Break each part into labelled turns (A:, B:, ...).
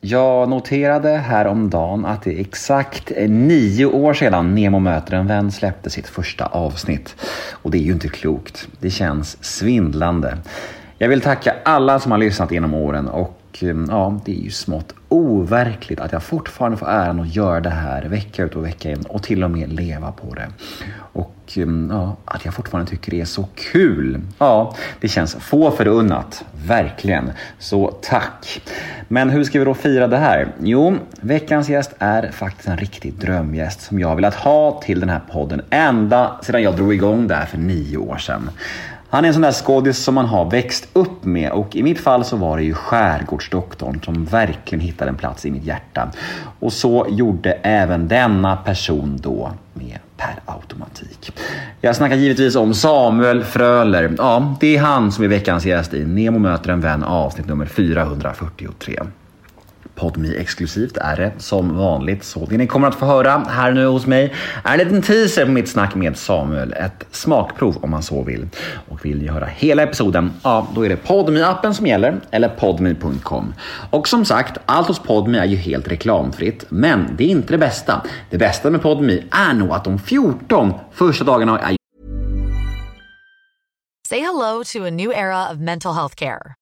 A: Jag noterade häromdagen att det är exakt eh, nio år sedan Nemo möter en vän släppte sitt första avsnitt. Och det är ju inte klokt. Det känns svindlande. Jag vill tacka alla som har lyssnat genom åren och eh, ja, det är ju smått overkligt att jag fortfarande får äran att göra det här vecka ut och vecka in och till och med leva på det. Och eh, ja, att jag fortfarande tycker det är så kul. Ja, det känns få förunnat. Verkligen. Så tack. Men hur ska vi då fira det här? Jo, veckans gäst är faktiskt en riktig drömgäst som jag har velat ha till den här podden ända sedan jag drog igång det här för nio år sedan. Han är en sån där skådis som man har växt upp med och i mitt fall så var det ju Skärgårdsdoktorn som verkligen hittade en plats i mitt hjärta. Och så gjorde även denna person då med per automatik. Jag snackar givetvis om Samuel Fröler. Ja, det är han som är veckans gäst i Nemo möter en vän avsnitt nummer 443 podmi exklusivt är det som vanligt. Så det ni kommer att få höra här nu hos mig är en liten teaser på mitt snack med Samuel. Ett smakprov om man så vill. Och vill ni höra hela episoden, ja då är det podmi appen som gäller eller podmi.com. Och som sagt, allt hos podmi är ju helt reklamfritt. Men det är inte det bästa. Det bästa med podmi är nog att de 14 första dagarna är
B: Say hello to a new era of mental health care.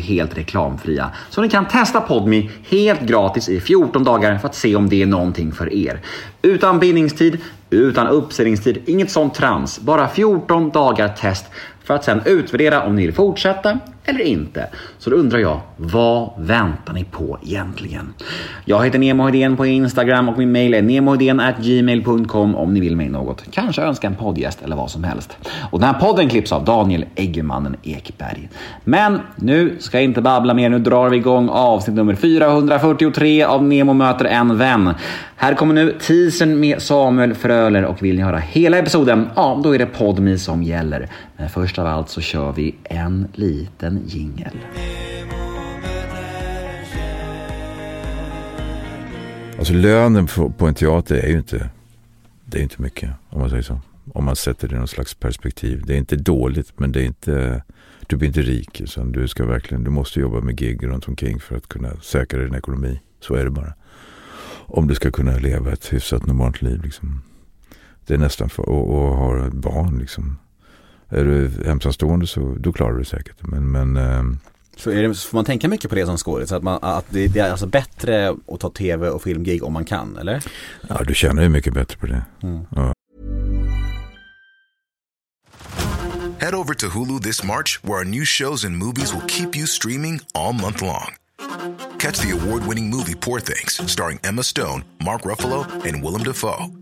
A: Helt reklamfria. Så ni kan testa Podmi helt gratis i 14 dagar för att se om det är någonting för er. Utan bindningstid, utan uppsägningstid, inget sånt trams. Bara 14 dagar test för att sedan utvärdera om ni vill fortsätta eller inte. Så då undrar jag, vad väntar ni på egentligen? Jag heter Nemo Hedén på Instagram och min mail är gmail.com om ni vill mig något. Kanske önska en poddgäst eller vad som helst. Och den här podden klipps av Daniel Eggemannen Ekberg. Men nu ska jag inte babbla mer, nu drar vi igång avsnitt nummer 443 av Nemo möter en vän. Här kommer nu teasern med Samuel Möller och vill ni höra hela episoden, ja då är det Podmi som gäller. Men först av allt så kör vi en liten jingel.
C: Alltså lönen på en teater är ju inte, det är inte mycket om man säger så. Om man sätter det i någon slags perspektiv. Det är inte dåligt men det är inte, du blir inte rik. Utan du, ska verkligen, du måste jobba med gig runt omkring för att kunna säkra din ekonomi. Så är det bara. Om du ska kunna leva ett hyfsat normalt liv. Liksom. Det är nästan för, och, och ha barn liksom. Är du ensamstående så då klarar du det säkert. Men, men ähm,
D: så är det, får man tänka mycket på det som skådis? Att, att det, det, är alltså bättre att ta tv och filmgig om man kan, eller?
C: Ja, du tjänar ju mycket bättre på det. Mm. Ja.
E: Head over to Hulu this March where our new shows and movies will keep you streaming all month long. Catch the award-winning movie Poor Things starring Emma Stone, Mark Ruffalo and Willem Dafoe.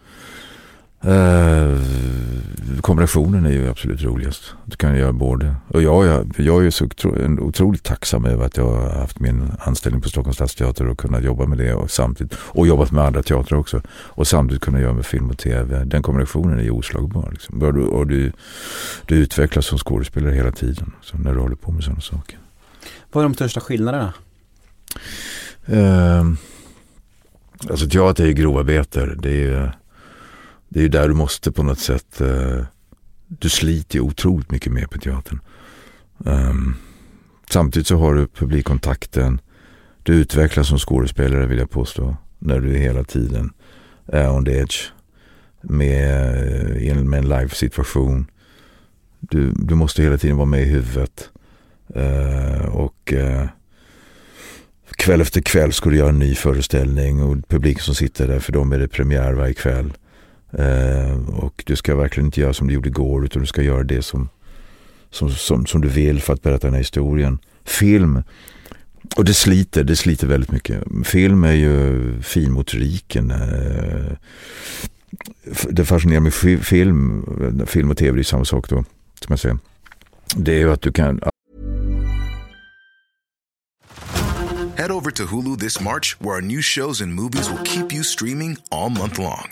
C: Uh, kombinationen är ju absolut roligast. Du kan göra både. Och jag, jag, jag är så otroligt tacksam över att jag har haft min anställning på Stockholms stadsteater och kunnat jobba med det och samtidigt och jobbat med andra teatrar också. Och samtidigt kunna göra med film och tv. Den kombinationen är ju oslagbar. Liksom. Och, du, och du, du utvecklas som skådespelare hela tiden. Så när du håller på med sådana saker.
D: Vad är de största skillnaderna?
C: Uh, alltså teater är ju grovarbete. Det är det är ju där du måste på något sätt, eh, du sliter ju otroligt mycket mer på teatern. Um, samtidigt så har du publikkontakten, Du utvecklas som skådespelare vill jag påstå. När du hela tiden är on the edge. Med, eh, med en live-situation. Du, du måste hela tiden vara med i huvudet. Uh, och uh, kväll efter kväll ska du göra en ny föreställning och publiken som sitter där för dem är det premiär varje kväll. Eh, och du ska verkligen inte göra som du gjorde igår utan du ska göra det som, som, som, som du vill för att berätta den här historien. Film, och det sliter, det sliter väldigt mycket. Film är ju finmotoriken. Eh, det fascinerar mig, film, film och tv, det är samma sak då. Som jag säger. Det är ju att du kan
E: Head over to Hulu this March, where our new shows and movies will keep you streaming all month long.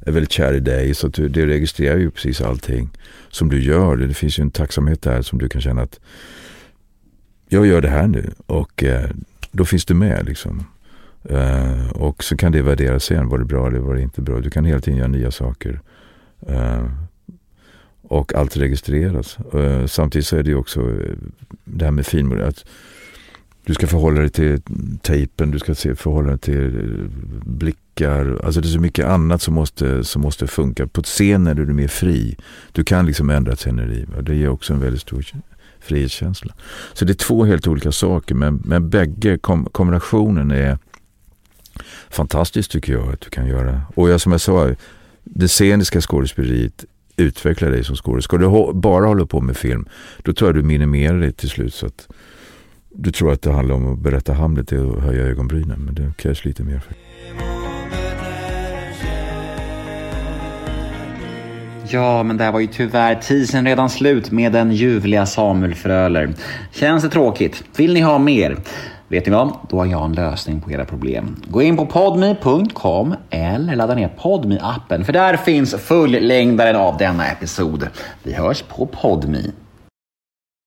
C: är väldigt kär i dig så att du, det registrerar ju precis allting som du gör. Det finns ju en tacksamhet där som du kan känna att jag gör det här nu och eh, då finns du med liksom. Eh, och så kan det värderas sen. Var det bra eller var det inte bra? Du kan hela tiden göra nya saker. Eh, och allt registreras. Eh, samtidigt så är det ju också eh, det här med finmodighet. Att du ska förhålla dig till tejpen, du ska se, förhålla dig till eh, blickar. Alltså det är så mycket annat som måste, som måste funka. På scenen är du mer fri. Du kan liksom ändra ett sceneri. Det ger också en väldigt stor frihetskänsla. Så det är två helt olika saker men, men bägge kom, kombinationen är fantastiskt tycker jag att du kan göra. Och jag, som jag sa, det sceniska skådespeleriet utvecklar dig som skådespelare. Ska du bara hålla på med film, då tror jag du minimerar det till slut. Så att du tror att det handlar om att berätta Hamlet och höja ögonbrynen, men det krävs lite mer.
A: Ja, men där var ju tyvärr tisen redan slut med den ljuvliga Samuel Fröler. Känns det tråkigt? Vill ni ha mer? Vet ni vad? Då har jag en lösning på era problem. Gå in på podme.com eller ladda ner podme appen för där finns fullängdaren av denna episod. Vi hörs på podme.